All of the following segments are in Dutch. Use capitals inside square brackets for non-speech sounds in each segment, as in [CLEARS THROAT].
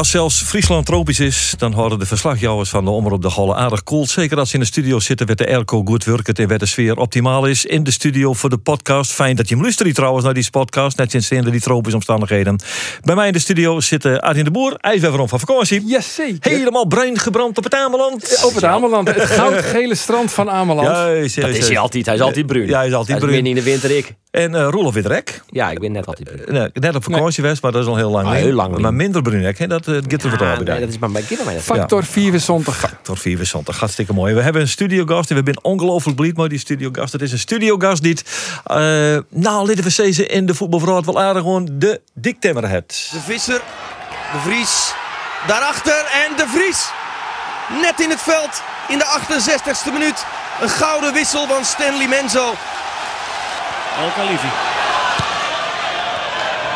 Als zelfs Friesland tropisch is, dan houden de verslagjouwers van de Omroep de Holle aardig koel. Zeker als ze in de studio zitten met de airco goed werken en waar de sfeer optimaal is. In de studio voor de podcast. Fijn dat je hem luistert trouwens naar die podcast, net sinds in die tropische omstandigheden. Bij mij in de studio zitten Arjen de Boer, ijsweveron van vakantie. Jazeker. Helemaal bruin gebrand op het Ameland. Op het Ameland. Het [LAUGHS] goudgele strand van Ameland. Juist, Dat juist, is hij altijd. Hij is altijd bruin. Ja, hij is altijd Hij bruin. in de winter ik. En eh Roelof Wittrek. Ja, ik ben net altijd bruin. Nee, net op vakantie geweest, maar dat is al heel lang. Ah, heel lang. Maar minder bruin, hè? Dat uh, giet er nee, dat is maar bij kinderen. Factor 74. Door vier Wissanten. Hartstikke mooi. We hebben een studiogast en we zijn ongelooflijk blij met die studiogast. Het is een studiogast die, eh nou, laten we zeggen, in de voetbalverhaal wel aardig gewoon de diktemmer het. De Visser, de Vries, daarachter en de Vries. Net in het veld, in de 68ste minuut. Een gouden wissel van Stanley Menzo. El Khalifi.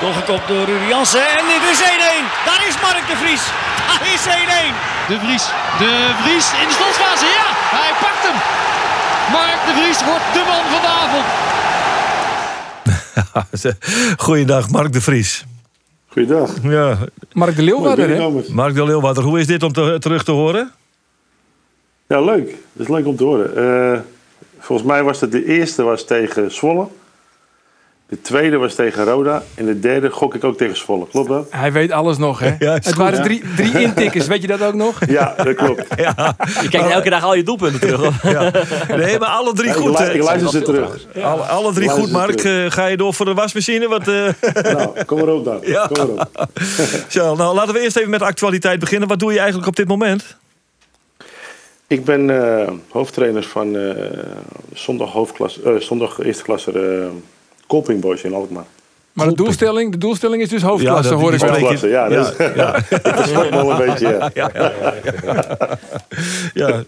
Doorgekopt door Rudy Jansen en dit is 1-1. Daar is Mark de Vries. Daar is 1-1. De Vries. De Vries in de slotfase. Ja, hij pakt hem. Mark de Vries wordt de man van de avond. [LAUGHS] Goeiedag, Mark de Vries. Goeiedag. Ja, Mark de Leeuwarder, hè? Mark de Leeuwarder, hoe is dit om te- terug te horen? Ja, leuk. Dat is leuk om te horen. Eh, volgens mij was het de eerste was tegen Zwolle. De tweede was tegen Roda. En de derde gok ik ook tegen Zwolle. Klopt dat? Hij weet alles nog, hè? [LAUGHS] Ja, het goed, waren ja. drie, drie intikkers, weet je dat ook nog? Ja, dat klopt. [LAUGHS] Je kijkt elke dag al je doelpunten terug. Nee, maar alle drie goed. ik luister ze terug. Alle, alle drie goed, Mark. Eh, ga je door voor de wasmachine? Wat, eh, Nou, kom erop dan. Ja. Kom erop. [LAUGHS] zo, nou, laten we eerst even met de actualiteit beginnen. Wat doe je eigenlijk op dit moment? Ik ben eh, hoofdtrainer van eh, zondag, hoofdklas, eh, zondag eerste klasse Kolping Boys in Alkmaar. Maar de doelstelling, de doelstelling is dus hoofdklasse, dat- hoor ik wel. ja. Dat is, [LAUGHS] dat is wel een beetje, ja. [LAUGHS] Ja.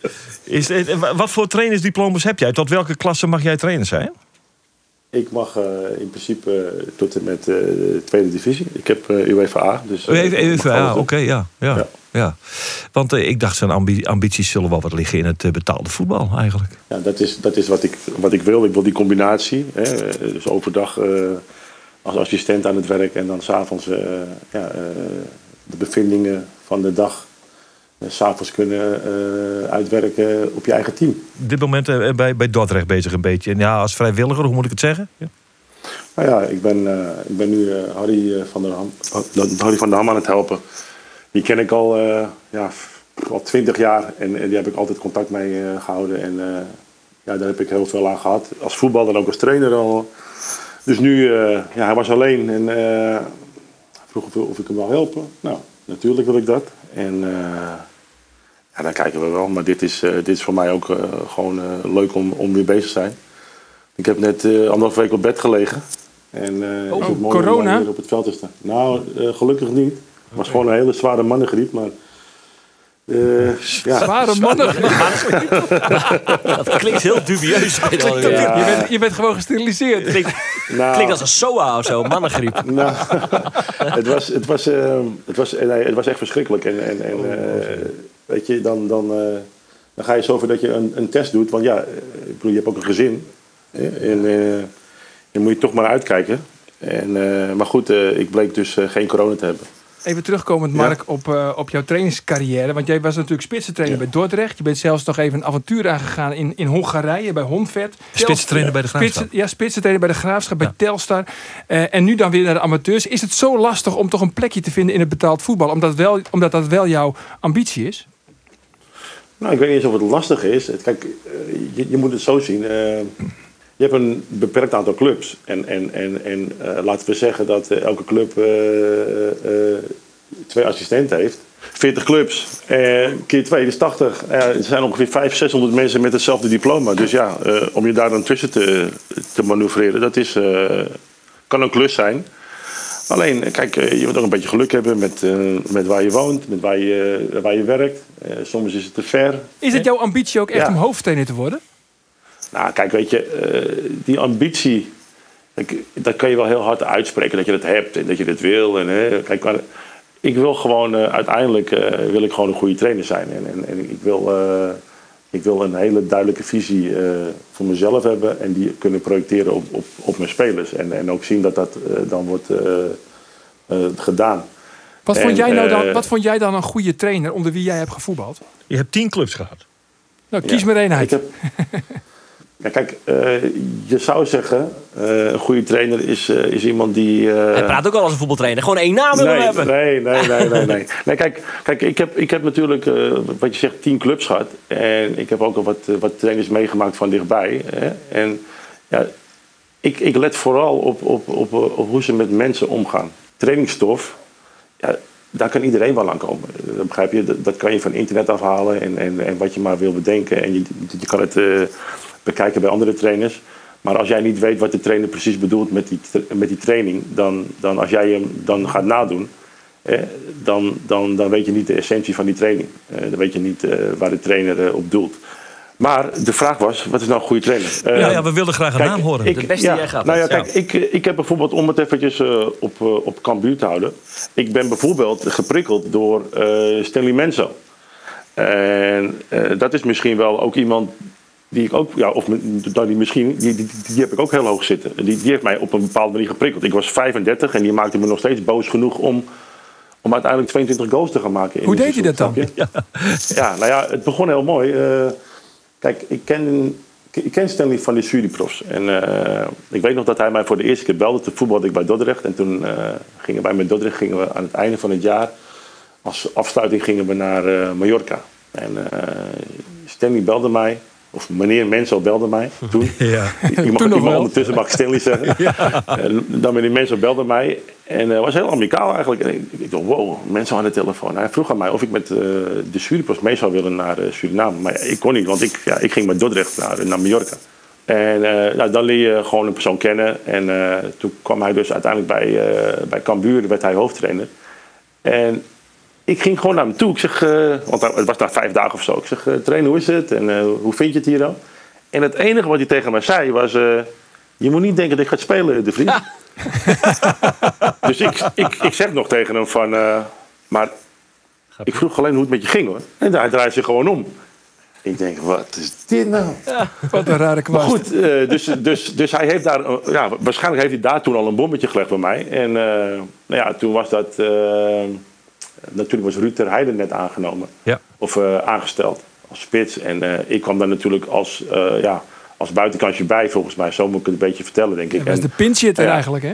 Is, wat voor trainersdiplomas heb jij? Tot welke klasse mag jij trainer zijn? Ik mag eh, in principe eh, tot en met eh, de tweede divisie. Ik heb eh, UEFA A. Dus, ja, alles oké, ja, ja, ja. Want eh, ik dacht, zijn ambi- ambities zullen wel wat liggen in het eh, betaalde voetbal eigenlijk. Ja, dat is, dat is wat, ik, wat ik wil. Ik wil die combinatie. Hè. Eh, Dus overdag eh, als assistent aan het werk en dan s'avonds eh ja, eh, de bevindingen van de dag. s s'avonds kunnen eh, uitwerken op je eigen team. Op dit moment bij, bij Dordrecht bezig een beetje. En ja, als vrijwilliger, hoe moet ik het zeggen? Ja. Nou ja, ik ben, eh, ik ben nu eh, Harry, van der Ham, oh, Harry van der Ham aan het helpen. Die ken ik al, eh ja, al twintig jaar en, en die heb ik altijd contact mee eh, gehouden. En eh, ja, daar heb ik heel veel aan gehad. Als voetballer en ook als trainer al. Dus nu, ja, hij was alleen en vroeg of, of ik hem wil helpen. Nou, natuurlijk wil ik dat. En ja, daar kijken we wel. Maar dit is, dit is voor mij ook gewoon leuk om, om weer bezig te zijn. Ik heb net anderhalf week op bed gelegen. En Oh, is het mooi om weer op het veld te staan. Nou, gelukkig niet. Het was gewoon een hele zware mannengriep. Maar, eh, ja. Zware mannen. [LAUGHS] Dat klinkt heel dubieus. Ja. Je, bent, je bent gewoon gesteriliseerd. Klinkt, Nou, klinkt als een SOA of zo, mannengriep. [LAUGHS] nou, het, was, het, was, eh, het, was, nee, het was echt verschrikkelijk. En, en, en eh, weet je, dan, dan, eh, dan ga je zover dat je een, een test doet. Want ja, ik bedoel, je hebt ook een gezin. hè, En eh, dan moet je toch maar uitkijken. En, eh, maar goed, eh, ik bleek dus geen corona te hebben. Even terugkomend, Mark, op, eh, op jouw trainingscarrière. Want jij was natuurlijk spitsentrainer bij Dordrecht. Je bent zelfs nog even een avontuur aangegaan in, in Hongarije bij Honvet. Spitsentrainer bij de Graafschap. Spitsen, ja, spitsentrainer bij de Graafschap, bij Telstar. Eh, en nu dan weer naar de amateurs. Is het zo lastig om toch een plekje te vinden in het betaald voetbal? Omdat, wel, omdat dat wel jouw ambitie is? Nou, ik weet niet eens of het lastig is. Kijk, eh, je, je moet het zo zien. eh, je hebt een beperkt aantal clubs. En, en, en, en eh, laten we zeggen dat eh, elke club eh, eh, twee assistenten heeft. 40 clubs, eh, keer 2 is 80. Eh, er zijn ongeveer 500, 600 mensen met hetzelfde diploma. Dus ja, eh, om je daar dan tussen te, te manoeuvreren, dat is, eh, kan een klus zijn. Alleen, kijk, je moet ook een beetje geluk hebben met, eh, met waar je woont, met waar je, waar je werkt. Eh, soms is het te ver. Is het jouw ambitie ook echt Ja. om hoofdtrainer te worden? Nou, kijk, weet je, eh, die ambitie, dat, dat kan je wel heel hard uitspreken dat je dat hebt en dat je dat wil. En, hè, kijk, maar ik wil gewoon eh, uiteindelijk eh, wil ik gewoon een goede trainer zijn. En, en, en ik, wil, eh, ik wil een hele duidelijke visie eh, voor mezelf hebben en die kunnen projecteren op, op, op mijn spelers. En, en ook zien dat dat eh, dan wordt eh, eh, gedaan. Wat vond, jij nou dan, wat vond jij dan een goede trainer onder wie jij hebt gevoetbald? Je hebt tien clubs gehad. Nou, kies Ja, maar één uit. Ik heb... [LAUGHS] Ja, kijk, eh, je zou zeggen, eh, een goede trainer is, eh, is iemand die... Hij praat ook al als een voetbaltrainer. Gewoon één naam willen nee, hebben. nee, nee, nee, nee, nee. [LAUGHS] nee kijk, kijk ik, heb, ik heb natuurlijk, wat je zegt, tien clubs gehad. En ik heb ook al wat, wat trainers meegemaakt van dichtbij. Hè. En ja, ik, ik let vooral op, op, op, op hoe ze met mensen omgaan. Trainingsstof, ja, daar kan iedereen wel aan komen. Dat begrijp je, dat, dat kan je van internet afhalen en, en, en wat je maar wil bedenken. En je, je kan het bekijken bij andere trainers. Maar als jij niet weet wat de trainer precies bedoelt met die, tra- met die training, dan, dan als jij hem dan gaat nadoen, eh, dan, dan, dan weet je niet de essentie van die training. Eh, dan weet je niet eh, waar de trainer eh, op doelt. Maar de vraag was, wat is nou een goede trainer? Eh, ja, ja, we wilden graag een Kijk, naam horen. ik- De beste die jij gehad Nou ja, kijk, ik, eh, ik heb bijvoorbeeld, om het eventjes eh, op, eh, op Cambuur te houden. Ik ben bijvoorbeeld geprikkeld door eh Stanley Menzo. En eh, dat is misschien wel ook iemand die ik ook, ja, of die misschien, die, die, die heb ik ook heel hoog zitten. Die, die heeft mij op een bepaalde manier geprikkeld. Ik was 35 en die maakte me nog steeds boos genoeg om, om uiteindelijk 22 goals te gaan maken. in Hoe deed hij dat dan? je? [LAUGHS] Ja, nou ja, het begon heel mooi. Eh, kijk, ik ken, ik ken Stanley van de studieprofs. En eh, ik weet nog dat hij mij voor de eerste keer belde. Toen voetbalde ik bij Dordrecht. En toen eh, gingen wij met Dordrecht gingen we aan het einde van het jaar... als afsluiting gingen we naar Mallorca. En Stanley belde mij. Of meneer Mensel belde mij toen. [LAUGHS] Ja. [LAUGHS] Mag, wel. ondertussen mag Stanley zeggen. [LAUGHS] En dan meneer Mensel belde mij. En het was heel amicaal eigenlijk. En ik, ik dacht, wow, mensen aan de telefoon. Hij vroeg aan mij of ik met eh, de Suripros mee zou willen naar eh, Suriname. Maar ja, ik kon niet, want ik, ja, ik ging met Dordrecht naar, naar Mallorca. En eh, nou, dan leer je gewoon een persoon kennen. En eh, toen kwam hij dus uiteindelijk bij, eh bij Cambuur, werd hij hoofdtrainer. En ik ging gewoon naar hem toe. Ik zeg, eh, want het was na vijf dagen of zo. Ik zeg, eh, trainer, hoe is het? En eh, hoe vind je het hier dan? En het enige wat hij tegen mij zei was... eh, je moet niet denken dat ik ga spelen, de vriend. [LAUGHS] dus ik, ik, ik zeg nog tegen hem van... eh, maar ik vroeg alleen hoe het met je ging hoor. En hij draait zich gewoon om. Ik denk, wat is dit nou? Wat een rare Maar kwast. goed, eh, dus, dus, dus hij heeft daar, ja, waarschijnlijk heeft hij daar toen al een bommetje gelegd bij mij. En eh, nou ja, toen was dat, natuurlijk was Ruud ter Heijden net aangenomen. Ja. Of eh, aangesteld als spits. En eh, ik kwam daar natuurlijk als, eh, ja, als buitenkantje bij, volgens mij. Zo moet ik het een beetje vertellen, denk ik. Dat is de pinchitter Ja. eigenlijk, hè?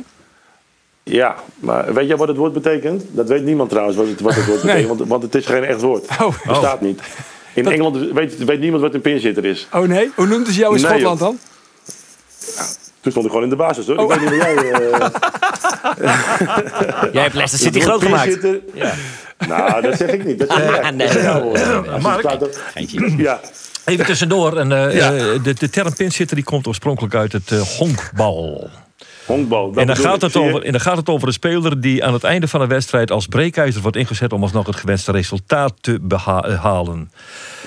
ja, maar weet jij wat het woord betekent? Dat weet niemand trouwens wat het, wat het woord [LAUGHS] Nee. betekent, want, want het is geen echt woord. Oh. Het bestaat niet. In Engeland weet, weet niemand wat een pinzitter is. Oh nee? Hoe noemt ze jou in Nee, Schotland dan? Toen stond ik gewoon in de basis hoor. Oh. Ik weet niet hoe jij... eh, [LAUGHS] Jij hebt Leicester City groot gemaakt. pinzitter- Nou, dat zeg ik niet. Dat is [LAUGHS] nee, nee, Ja. Even tussendoor. En, eh, Ja. eh, de, de term pinzitter die komt oorspronkelijk uit het honkbal. Honkbal. En dan, gaat het over, en dan gaat het over een speler die aan het einde van een wedstrijd als breekijzer wordt ingezet om alsnog het gewenste resultaat te behalen.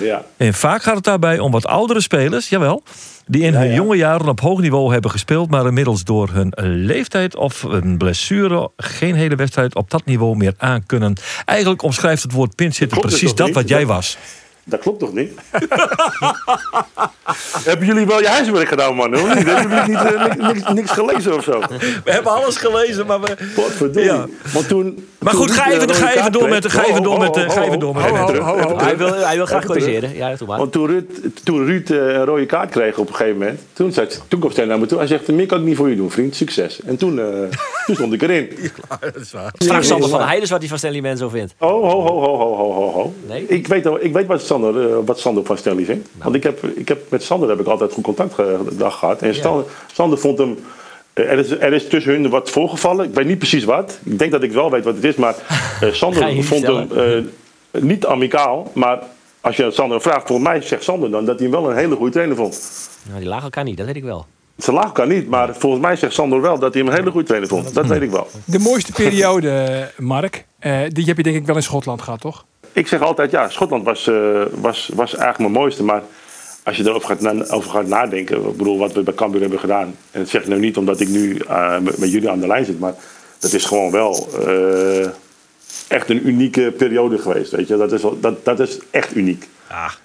Ja. En vaak gaat het daarbij om wat oudere spelers, jawel, die in hun ja. jonge jaren op hoog niveau hebben gespeeld, maar inmiddels door hun leeftijd of een blessure geen hele wedstrijd op dat niveau meer aankunnen. Eigenlijk omschrijft het woord het precies dat niet? wat jij was. Dat klopt toch niet? [LAUGHS] Hebben jullie wel je huiswerk gedaan, man? Hoor? Hebben jullie niet, eh, niks, gelezen of zo? We hebben alles gelezen, maar we. Godverdomme. Ja. Want toen, Maar goed, ga even, eh, ga even door kreeg- met de. Ga even Ho, door met Ga even door met. Hij wil, hij wil graag Even corrigeren. Ja, doe maar. Want toen Ruud, toen Ruud eh, een rode kaart kreeg op een gegeven moment, toen, zei, toen kwam Stan naar me toe. Hij zegt, meer kan ik niet voor je doen, vriend. Succes. En toen, eh, toen stond ik erin. [LAUGHS] Vraag Sander van Heijden wat hij van Stanley Menzo vindt. Oh, ho, ho, ho, ho, ho, ho, ho. Nee? Ik, weet, ik weet wat Sander, eh, wat Sander van Stanley vindt. Want ik heb, ik heb, met Sander heb ik altijd goed contact ge- dag gehad. En Sander, Sander vond hem... eh, Er is, er is tussen hun wat voorgevallen. Ik weet niet precies wat. Ik denk dat ik wel weet wat het is. Maar [LAUGHS] eh, Sander vond hem eh, niet amicaal. Maar als je aan Sander vraagt, volgens mij zegt Sander dan dat hij hem wel een hele goede trainer vond. Nou, die laag elkaar niet, dat weet ik wel. Ze laag kan niet, maar volgens mij zegt Sander wel dat hij hem een hele goede trainer vond. Dat weet ik wel. De mooiste periode, Mark, eh, die heb je denk ik wel in Schotland gehad, toch? Ik zeg altijd, ja, Schotland was, eh, was, was eigenlijk mijn mooiste. Maar als je erover gaat, na- over gaat nadenken, ik bedoel, wat we bij Cambuur hebben gedaan. En dat zeg ik nou niet omdat ik nu eh, met, met jullie aan de lijn zit, maar dat is gewoon wel eh, echt een unieke periode geweest. Weet je? Dat, is wel, dat, dat is echt uniek.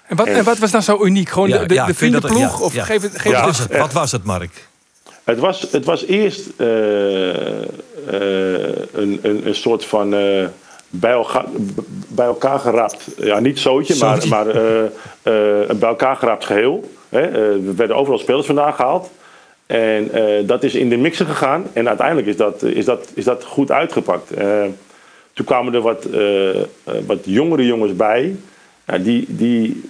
En wat, En- en wat was nou zo uniek? Gewoon Ja, de, de, ja, de vriendenploeg? ja, of ja. geef het, geef Ja. Wat het was het, wat was het, Mark? Het was, het was eerst eh, eh, een, een, een soort van eh, bij, elkaar, bij elkaar geraapt, ja niet zootje, maar, maar eh, eh, bij elkaar geraapt geheel. Hè? Eh, er werden overal spelers vandaan gehaald. En eh, dat is in de mixer gegaan en uiteindelijk is dat, is dat, is dat goed uitgepakt. Eh, toen kwamen er wat, eh, eh, wat jongere jongens bij. Ja, die, die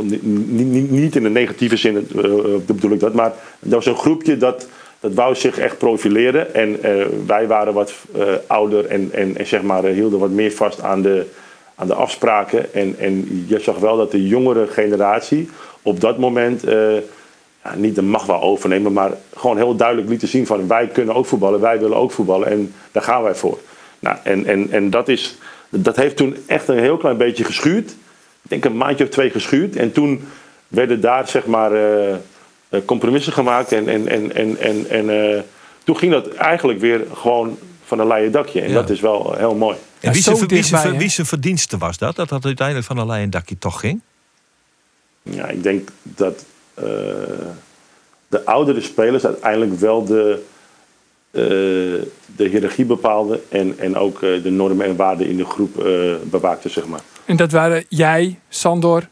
niet, niet, in de negatieve zin eh, bedoel ik dat, maar dat was een groepje dat, dat wou zich echt profileren. En eh, wij waren wat eh, ouder en, en, en zeg maar, eh, hielden wat meer vast aan de, aan de afspraken. En, en je zag wel dat de jongere generatie op dat moment ja, niet de macht wou overnemen, maar gewoon heel duidelijk lieten zien van wij kunnen ook voetballen, wij willen ook voetballen en daar gaan wij voor. Nou, en, en, en dat, is, dat heeft toen echt een heel klein beetje geschuurd. Ik denk een maandje of twee geschuurd. En toen werden daar zeg maar compromissen gemaakt. En, en, en, en, en, en eh, toen ging dat eigenlijk weer gewoon van een leien dakje. En Ja. dat is wel heel mooi. En wie zijn, wie, zijn, dichtbij, hè? wie zijn verdienste was dat? Dat dat uiteindelijk van een leien dakje toch ging? Ja, ik denk dat eh, de oudere spelers uiteindelijk wel de, eh, de hiërarchie bepaalden. En, en ook eh, de normen en waarden in de groep eh, bewaakten, zeg maar. En dat waren jij, Sandor,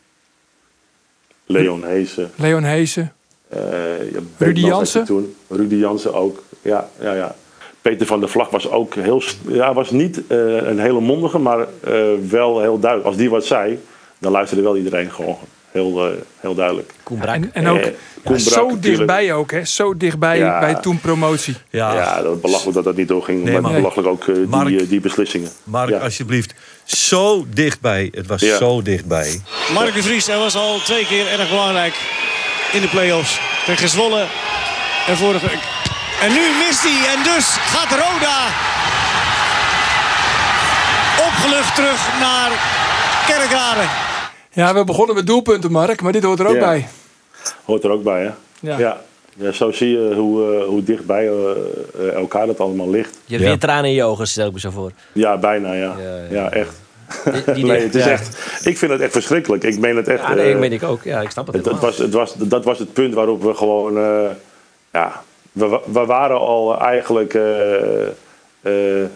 Leon Heesen. Leon Heesen. Eh, ja, Rudy Jansen? Toen. Rudy Jansen ook. Ja, ja, ja. Peter van der Vlag was ook heel. Ja, was niet eh, een hele mondige, maar eh, wel heel duidelijk. Als die wat zei, dan luisterde wel iedereen gewoon heel, eh, heel duidelijk. En, en ook Eh, ja, zo dichtbij ook, hè? Zo dichtbij Ja. bij toen promotie. Ja, dat belachelijk dat dat niet doorging. Nee, maar belachelijk ook Mark- die, die beslissingen. Mark, Ja. alsjeblieft. Zo dichtbij. Het was Ja. zo dichtbij. Mark de Vries, hij was al twee keer erg belangrijk in de play-offs. Tegen Zwolle en vorige week. En nu mist hij en dus gaat Roda opgelucht terug naar Kerkrade. Ja, we begonnen met doelpunten, Mark, maar dit hoort er ook Ja. bij. Hoort er ook bij, hè? Ja. Ja. ja. zo zie je hoe, eh, hoe dichtbij eh, eh, elkaar dat allemaal ligt. Je hebt Ja. weer tranen in je ogen, stel ik me zo voor. Ja, bijna, ja. Ja, Ja, ja. echt. Die- die- [LAUGHS] nee, het is ja. echt. Ik vind het echt verschrikkelijk. Ik meen het echt. Ja, nee, eh, dat weet ik ook. Ja, ik snap het Het, het helemaal. was, het was, dat was het punt waarop we gewoon. eh, ja, we, we waren al eigenlijk. eh, eh,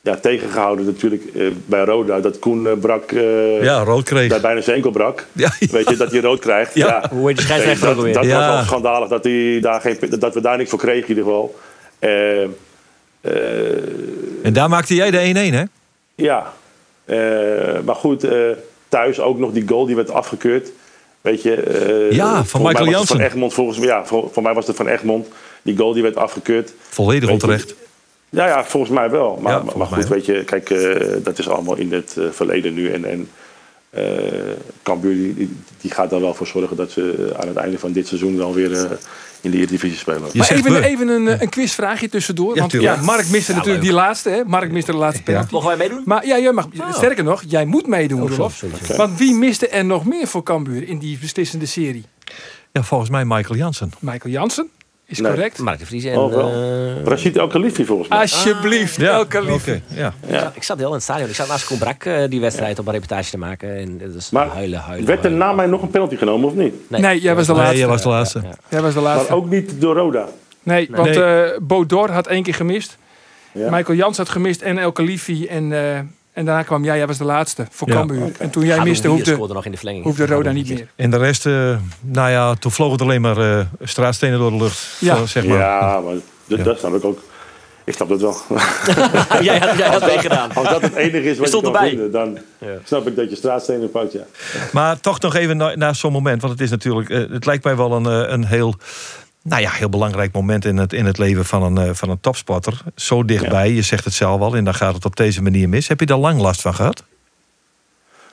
ja, tegengehouden natuurlijk bij Roda. Dat Koen brak. eh, Ja, rood kreeg. Dat bijna zijn enkel brak. [LAUGHS] Ja, Weet je, dat hij rood krijgt. Ja. Ja. Hoe heet die scheidsrechter Nee, ook alweer? dat, dat Ja. was al schandalig dat, hij daar geen, dat we daar niks voor kregen in ieder geval. Eh, eh, En daar maakte jij de 1-1, hè? ja, maar goed, eh, thuis ook nog die goal die werd afgekeurd. Weet je, eh, Ja, van Michael Jansen. Van Egmond, volgens mij, ja, voor, voor mij was het van Egmond. Die goal die werd afgekeurd. Volledig onterecht. Ja, ja, volgens mij wel. Maar, Ja, maar- goed, weet je, kijk, eh, dat is allemaal in het eh, verleden nu. En, en eh Cambuur die, gaat er wel voor zorgen dat ze aan het einde van dit seizoen wel weer eh, in de Eredivisie spelen. Je Maar even, een, eh, een quizvraagje tussendoor. Ja, want ja, Mark miste natuurlijk die laatste. Hè? Mark miste de laatste penalty. Mogen wij meedoen? Maar ja, jij mag, sterker nog, jij moet meedoen, Oh, Roelof. Want wie miste er nog meer voor Cambuur in die beslissende serie? Ja, volgens mij Michael Jansen. Michael Jansen, is Nee. correct. Mark de Vries en... Oh, wel. eh, Rashid El Khalifi volgens mij. Alsjeblieft, Ja, elke lief. oké, ja. ja. Ik zat heel in het stadion. Ik zat naast Koen Brak eh, die wedstrijd om een reportage te maken. En is Maar huilen, huilen. werd er na mij nog een penalty genomen of niet? Nee, jij was de Nee, laatste. jij was de laatste. Ja, ja. Jij was de laatste. Maar ook niet door Roda. Nee, want Nee. eh Bodor had één keer gemist. Ja. Michael Jans had gemist en El Khalifi. En, eh, en daarna kwam jij, jij was de laatste voor Ja. Cambuur. En toen jij miste, hoefde, nog in de verlenging. hoefde Roda niet meer. En de rest, eh, nou ja, toen vloog het alleen maar eh, straatstenen door de lucht. Ja. Zo, zeg maar. Ja, maar dat, Ja. dat snap ik ook. Ik snap dat wel. [LAUGHS] [LAUGHS] jij had, jij had meegedaan. Als dat het enige is wat je stond kan erbij. vinden, dan snap ik dat je straatstenen pakt, ja. Maar toch nog even na- naar zo'n moment. Want het is natuurlijk, eh, het lijkt mij wel een, eh, een heel, nou ja, heel belangrijk moment in het, in het leven van een, eh, van een topsporter. Zo dichtbij, je zegt het zelf al, en dan gaat het op deze manier mis. Heb je daar lang last van gehad?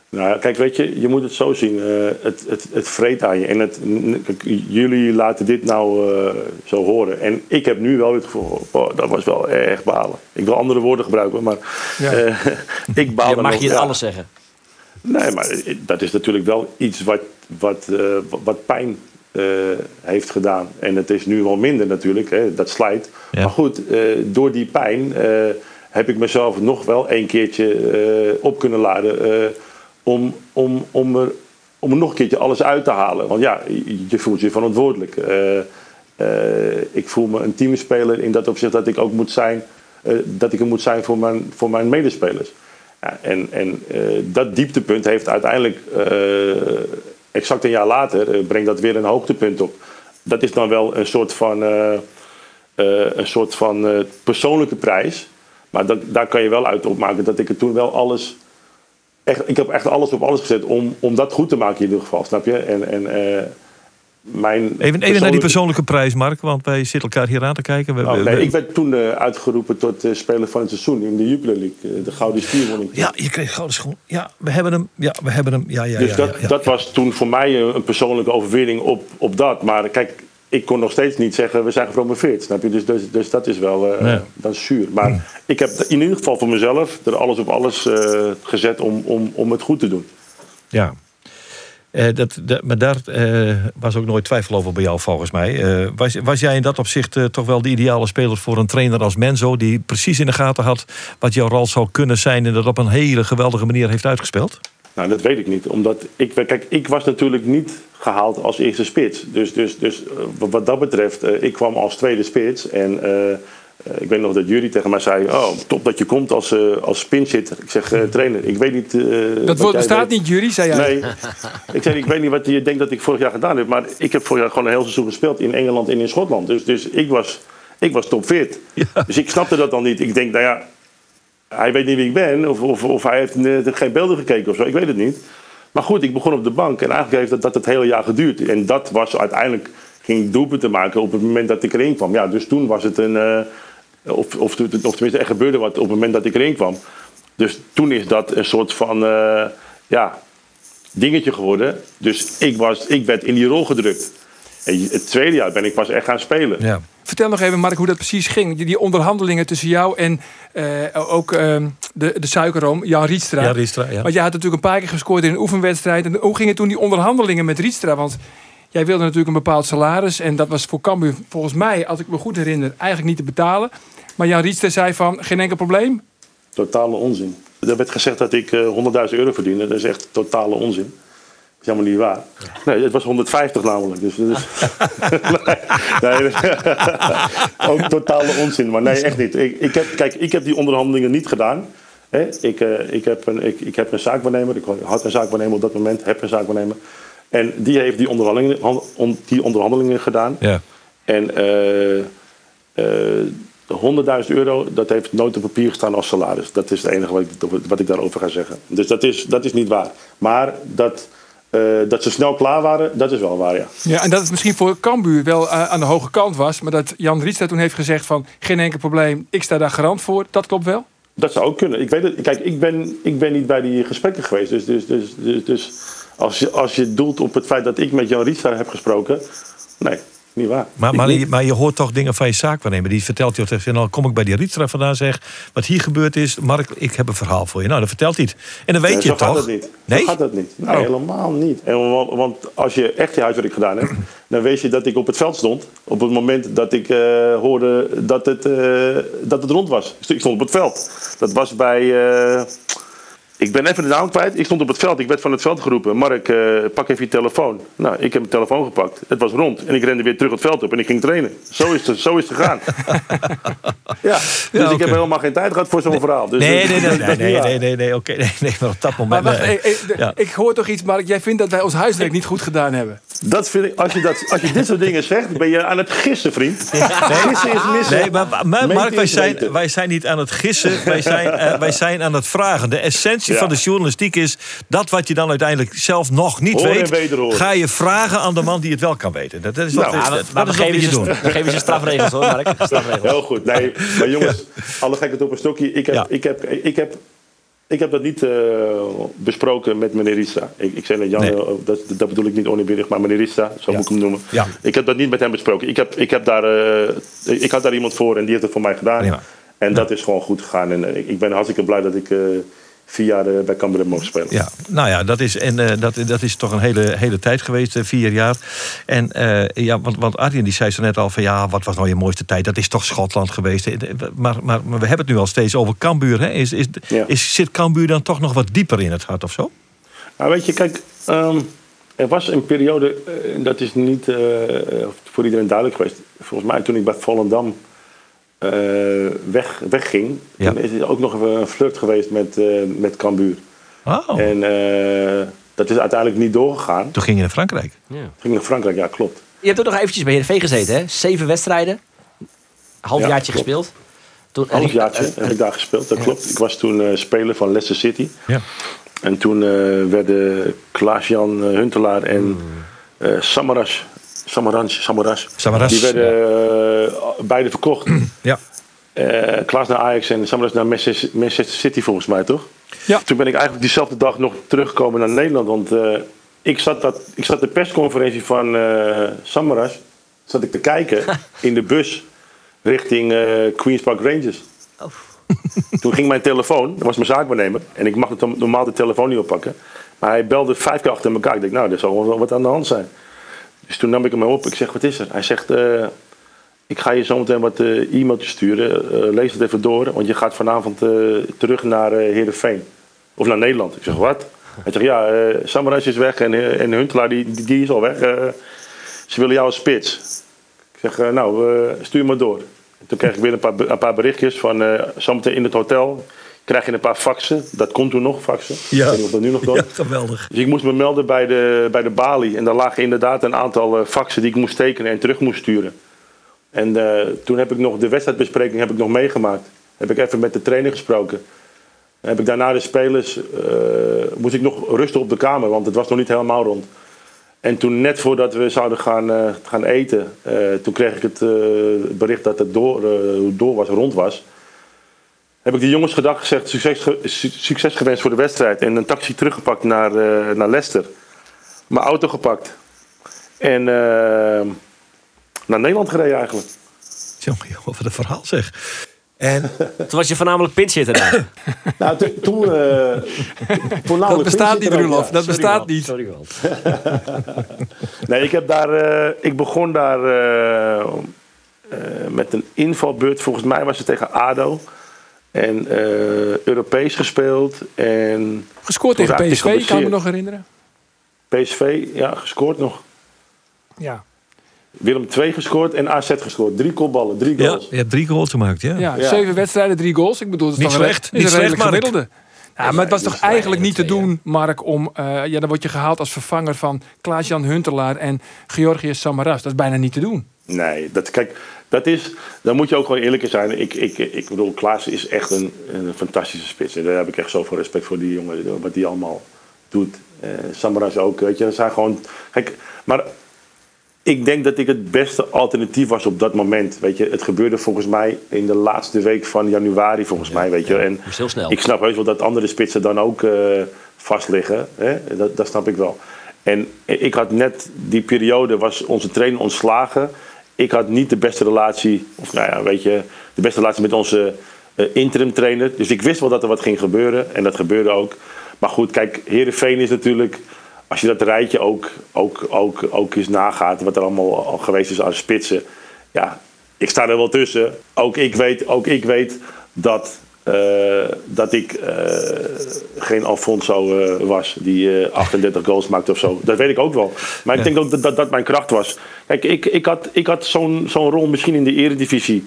Nou, ja, kijk, weet je, je moet het zo zien. eh, het, het, het vreet aan je. En het, kijk, jullie laten dit nou eh, zo horen. En ik heb nu wel het gevoel, oh, dat was wel erg balen. Ik wil andere woorden gebruiken, maar Ja. eh, [LAUGHS] ik baal Je er mag nog- je alles zeggen. Nee, maar dat is natuurlijk wel iets wat, wat, eh, wat- pijn heeft gedaan. En het is nu wel minder natuurlijk, hè, dat slijt. Ja. Maar goed, eh, door die pijn eh, heb ik mezelf nog wel een keertje eh, op kunnen laden eh, om, om, om, er, om er nog een keertje alles uit te halen. Want ja, je, voelt je verantwoordelijk. Eh, eh, ik voel me een teamspeler in dat opzicht dat ik ook moet zijn, eh, dat ik er moet zijn voor mijn, voor mijn medespelers. Ja, en en eh, dat dieptepunt heeft uiteindelijk, eh, exact een jaar later, eh, brengt dat weer een hoogtepunt op. Dat is dan wel een soort van, eh, eh, een soort van persoonlijke prijs. Maar dat, daar kan je wel uit opmaken dat ik er toen wel alles. Echt, ik heb echt alles op alles gezet om, om dat goed te maken in ieder geval, snap je? En, en mijn Even, even naar die persoonlijke- prijs, Mark, want wij zitten elkaar hier aan te kijken. We- Oh, we- nee, we- ik werd toen eh, uitgeroepen tot eh, speler van het seizoen in de Jupiler League. eh, de Gouden Stier won ik. Ja, je kreeg gouden schoen. Ja, we hebben hem. Ja, we hebben hem. Ja, ja, dus ja, dat, ja, ja. dat was toen voor mij een, een persoonlijke overwinning op, op dat. Maar kijk, ik kon nog steeds niet zeggen we zijn gepromoveerd. Snap je? Dus, dus, dus dat is wel eh, Nee. dat is zuur. Maar ik heb in ieder geval voor mezelf er alles op alles eh, gezet om, om, om het goed te doen. Ja. Eh, dat, maar daar eh, was ook nooit twijfel over bij jou, volgens mij. Eh, was, was jij in dat opzicht toch wel de ideale speler voor een trainer als Menzo... die precies in de gaten had wat jouw rol zou kunnen zijn... en dat op een hele geweldige manier heeft uitgespeeld? Nou, dat weet ik niet. Omdat ik, kijk, ik was natuurlijk niet gehaald als eerste spits. Dus, dus, dus wat- dat betreft, ik kwam als tweede spits. En ik weet nog dat Jury tegen mij zei: Oh, top dat je komt als, eh als pinchitter. Ik zeg, eh, trainer, ik weet niet. eh, Dat woord bestaat weet. niet, Jury, zei jij. Nee, [LAUGHS] ik zei, ik weet niet wat je denkt dat ik vorig jaar gedaan heb. Maar ik heb vorig jaar gewoon een heel seizoen gespeeld in Engeland en in Schotland. Dus, dus ik, was, ik was topfit. Dus ik snapte dat dan niet. Ik denk, nou ja, hij weet niet wie ik ben. Of, of, of hij heeft eh, geen beelden gekeken of zo. Ik weet het niet. Maar goed, ik begon op de bank. En eigenlijk heeft dat, dat het hele jaar geduurd. En dat was uiteindelijk, ging ik doelpunten maken op het moment dat ik erin kwam. Ja, dus toen was het een... of, of, of tenminste, er gebeurde wat op het moment dat ik erin kwam. Dus toen is dat een soort van... eh, ja, dingetje geworden. Dus ik, was, ik werd in die rol gedrukt. En het tweede jaar ben ik pas echt gaan spelen. Ja. Vertel nog even, Mark, hoe dat precies ging. Die- Die onderhandelingen tussen jou en eh, ook ehm, de, de suikerroom, Jan Rietstra. Ja, Rietstra, ja. Want jij had natuurlijk een paar keer gescoord in een oefenwedstrijd. En hoe gingen toen die onderhandelingen met Rietstra? Want jij wilde natuurlijk een bepaald salaris. En dat was voor Cambuur volgens mij, als ik me goed herinner, eigenlijk niet te betalen. Maar Jan Rietstra zei van, geen enkel probleem. Totale onzin. Er werd gezegd dat ik eh 100.000 euro verdiende. Dat is echt totale onzin. Dat is helemaal niet waar. Nee, het was 150 namelijk. Dus, dus [LAUGHS] nee, nee. [LAUGHS] ook totale onzin. Maar nee, echt niet. Ik, ik, heb, kijk, ik heb die onderhandelingen niet gedaan. Hè? Ik, eh, ik, heb een, ik, ik heb een zaakwaarnemer. Ik had een zaakwaarnemer op dat moment. Heb een zaakwaarnemer. En die heeft die onderhandelingen, han- on- die onderhandelingen gedaan. Ja. En eh, eh, de 100.000 euro, dat heeft nooit op papier gestaan als salaris. Dat is het enige wat ik, wat ik daarover ga zeggen. Dus dat is, dat is niet waar. Maar dat, eh, dat ze snel klaar waren, dat is wel waar, ja. Ja, en dat het misschien voor Cambuur wel eh, aan de hoge kant was. Maar dat Jan Rietstra toen heeft gezegd van, geen enkel probleem. Ik sta daar garant voor. Dat klopt wel? Dat zou ook kunnen. Ik weet het, kijk, ik ben, ik ben niet bij die gesprekken geweest. Dus, dus, dus, dus, dus als, je, als je doelt op het feit dat ik met Jan Rietstra heb gesproken... Nee, niet waar. Maar, maar, je, maar je hoort toch dingen van je zaakwaarnemer. Die vertelt je, en dan kom ik bij die Rietstra vandaan zeg... wat hier gebeurd is, Mark, ik heb een verhaal voor je. Nou, dan vertelt hij het. En dan weet je het toch? gaat het niet. Nee? Zo gaat dat niet. Nee, helemaal niet. En, want, want als je echt je huiswerk gedaan hebt, [CLEARS THROAT] dan weet je dat ik op het veld stond. Op het moment dat ik eh, hoorde dat het, eh, dat het rond was. Ik stond op het veld. Dat was bij. eh, ik ben even de naam kwijt. Ik stond op het veld. Ik werd van het veld geroepen. Mark, eh, pak even je telefoon. Nou, ik heb mijn telefoon gepakt. Het was rond. En ik rende weer terug het veld op en ik ging trainen. Zo is het, zo is het gegaan. [LAUGHS] ja, dus ik heb helemaal geen tijd gehad voor zo'n verhaal. Dus Nee, dat- nee, nee, nee, nee, nee, nee, nee, oké, [LAUGHS] nee, nee, maar op dat moment... Maar wacht, nee. eh, eh, Ja. ik hoor toch iets, Mark. Jij vindt dat wij ons huiswerk niet goed gedaan hebben. Dat vind ik, als je, dat, als je dit soort dingen zegt, ben je aan het gissen, vriend. [LAUGHS] Gissen is missen. Nee, maar, Mark, wij zijn, wij zijn niet aan het gissen. Wij zijn, eh, wij zijn aan het vragen. De essentie Ja. van de journalistiek is... dat wat je dan uiteindelijk zelf nog niet weet... ga je vragen aan de man die het wel kan weten. Dat, dat is wat, Nou, dat, Ja, dat maar, maar is we, wat we geven strafregels hoor, Mark. [LAUGHS] Strafregels. Heel goed. Nee, maar jongens, alle gekheid op een stokje. Ik heb, Ja. ik heb, ik heb, ik heb dat niet eh, besproken met meneer Rissa. Ik, ik zei net, Jan, Nee. eh, dat, dat bedoel ik niet oneerbiedig, maar meneer Rissa, zo Ja. moet ik hem noemen. Ja. Ik heb dat niet met hem besproken. Ik, heb, ik, heb daar, eh, ik had daar iemand voor en die heeft het voor mij gedaan. Prima. En dat is gewoon goed gegaan. En ik ben hartstikke blij dat ik eh, vier jaar bij Cambuur mogen spelen. Ja, nou ja, dat is, en, eh, dat, dat is toch een hele, hele tijd geweest, eh, vier jaar. En eh, ja, want, want Arjen die zei zo net al van ja, wat was nou je mooiste tijd? Dat is toch Schotland geweest. Maar, maar, maar we hebben het nu al steeds over Cambuur. Hè? Is, is, Ja. is, zit Cambuur dan toch nog wat dieper in het hart of zo? Nou, weet je, kijk, ehm, er was een periode, dat is niet voor iedereen duidelijk geweest. Volgens mij toen ik bij Volendam weg, wegging, Ja. toen is er ook nog even een flirt geweest met, eh met Cambuur. Oh, En eh, dat is uiteindelijk niet doorgegaan. toen ging je naar Frankrijk. Ging naar Frankrijk, ja klopt. Je hebt ook nog eventjes bij Heerenveen gezeten, hè? Zeven wedstrijden. Halfjaartje Ja, klopt. gespeeld. Toen, halfjaartje heb ik daar gespeeld, dat klopt. Ik was toen eh, speler van Leicester City. Ja. En toen eh, werden Klaas-Jan eh, Huntelaar en eh Samaras, Samaras, Samaras, Samaras, die werden eh, beide verkocht. [CLEARS THROAT] Ja. Eh, Klaas naar Ajax en Samaras naar Manchester City volgens mij, toch? Ja. Toen ben ik eigenlijk diezelfde dag nog teruggekomen naar Nederland. Want eh, ik, zat dat, ik zat de persconferentie van eh, Samaras zat ik te kijken [LAUGHS] in de bus richting eh, Queen's Park Rangers. [LAUGHS] Toen ging mijn telefoon, dat was mijn zaakwaarnemer. En ik mag het normaal de telefoon niet oppakken. Maar hij belde vijf keer achter elkaar. Ik dacht, nou, er zal wel wat aan de hand zijn. Dus toen nam ik hem op. Ik zeg, wat is er? Hij zegt, eh, ik ga je zometeen wat eh e-mailtjes sturen. Eh, lees het even door, want je gaat vanavond terug naar Heerenveen. Of naar Nederland. Ik zeg, wat? Hij zegt, ja, eh Samaras is weg en, en Huntelaar die, die, is al weg. Ze willen jou als spits. Ik zeg, nou, stuur maar door. En toen kreeg ik weer een paar, een paar berichtjes van zometeen in het hotel. Krijg je een paar faxen. Dat kon toen nog, faxen. Ja. Ik weet niet of dat nu nog [LAUGHS] kan. Ja, geweldig. Dus ik moest me melden bij de, bij de balie. En daar lagen inderdaad een aantal eh, faxen die ik moest tekenen en terug moest sturen. En eh, toen heb ik nog de wedstrijdbespreking heb ik nog meegemaakt. Heb ik even met de trainer gesproken. Heb ik daarna de spelers, eh, moest ik nog rusten op de kamer, want het was nog niet helemaal rond. En toen net voordat we zouden gaan, gaan eten, toen kreeg ik het bericht dat het door, door was, rond was. Heb ik de jongens gedag gezegd, succes, succes gewenst voor de wedstrijd. En een taxi teruggepakt naar, eh, naar Leicester. Mijn auto gepakt. En eh, naar Nederland gereden eigenlijk. Jongen, joh, wat een verhaal zeg. En [LAUGHS] Toen was je voornamelijk pinchitter daar. [LAUGHS] Nou, to- toen... eh, [LAUGHS] Dat bestaat niet, Roelof. Dat bestaat niet. Sorry wel. Nee, ik heb daar. eh, ik begon daar eh, eh, met een invalbeurt. Volgens mij was het tegen ADO. En eh, Europees gespeeld. En Gescoord tegen PSV, kan ik me nog herinneren. PSV, ja, gescoord nog. Ja. Willem II gescoord en AZ gescoord. Drie kopballen, drie ja, goals. je hebt drie goals gemaakt, ja. Ja, Ja. zeven wedstrijden, drie goals. Ik bedoel, dat is Niet een- slecht, is niet een slecht, Mark. gemiddelde. Ja, maar het was toch eigenlijk niet te doen, Mark, om... eh, ja, dan word je gehaald als vervanger van Klaas-Jan Huntelaar en Georgius Samaras. Dat is bijna niet te doen. Nee, dat, kijk, dat is, daar moet je ook gewoon eerlijk zijn. Ik, ik, ik bedoel, Klaas is echt een, een fantastische spits. En daar heb ik echt zoveel respect voor die jongen, wat die allemaal doet. Eh Samaras ook, weet je. Dat zijn gewoon, kijk, maar ik denk dat ik het beste alternatief was op dat moment. Weet je, het gebeurde volgens mij in de laatste week van januari, volgens mij, weet je. En moest heel snel. ik snap heus wel dat andere spitsen dan ook eh, vast liggen. Hè? Dat, dat snap ik wel. En ik had net die periode, was onze trainer ontslagen. Ik had niet de beste relatie, of nou ja, weet je, de beste relatie met onze eh, interim trainer. Dus ik wist wel dat er wat ging gebeuren en dat gebeurde ook. Maar goed, kijk, Herenveen is natuurlijk, als je dat rijtje ook, ook, ook, ook eens nagaat, wat er allemaal al geweest is aan spitsen. Ja, ik sta er wel tussen. Ook ik weet, ook ik weet dat, eh, dat ik eh, geen Alfonso eh, was die eh, 38 goals maakte of zo. Dat weet ik ook wel. Maar ik denk ook dat, dat dat mijn kracht was. Kijk, ik, ik had, ik had zo'n zo'n rol misschien in de eredivisie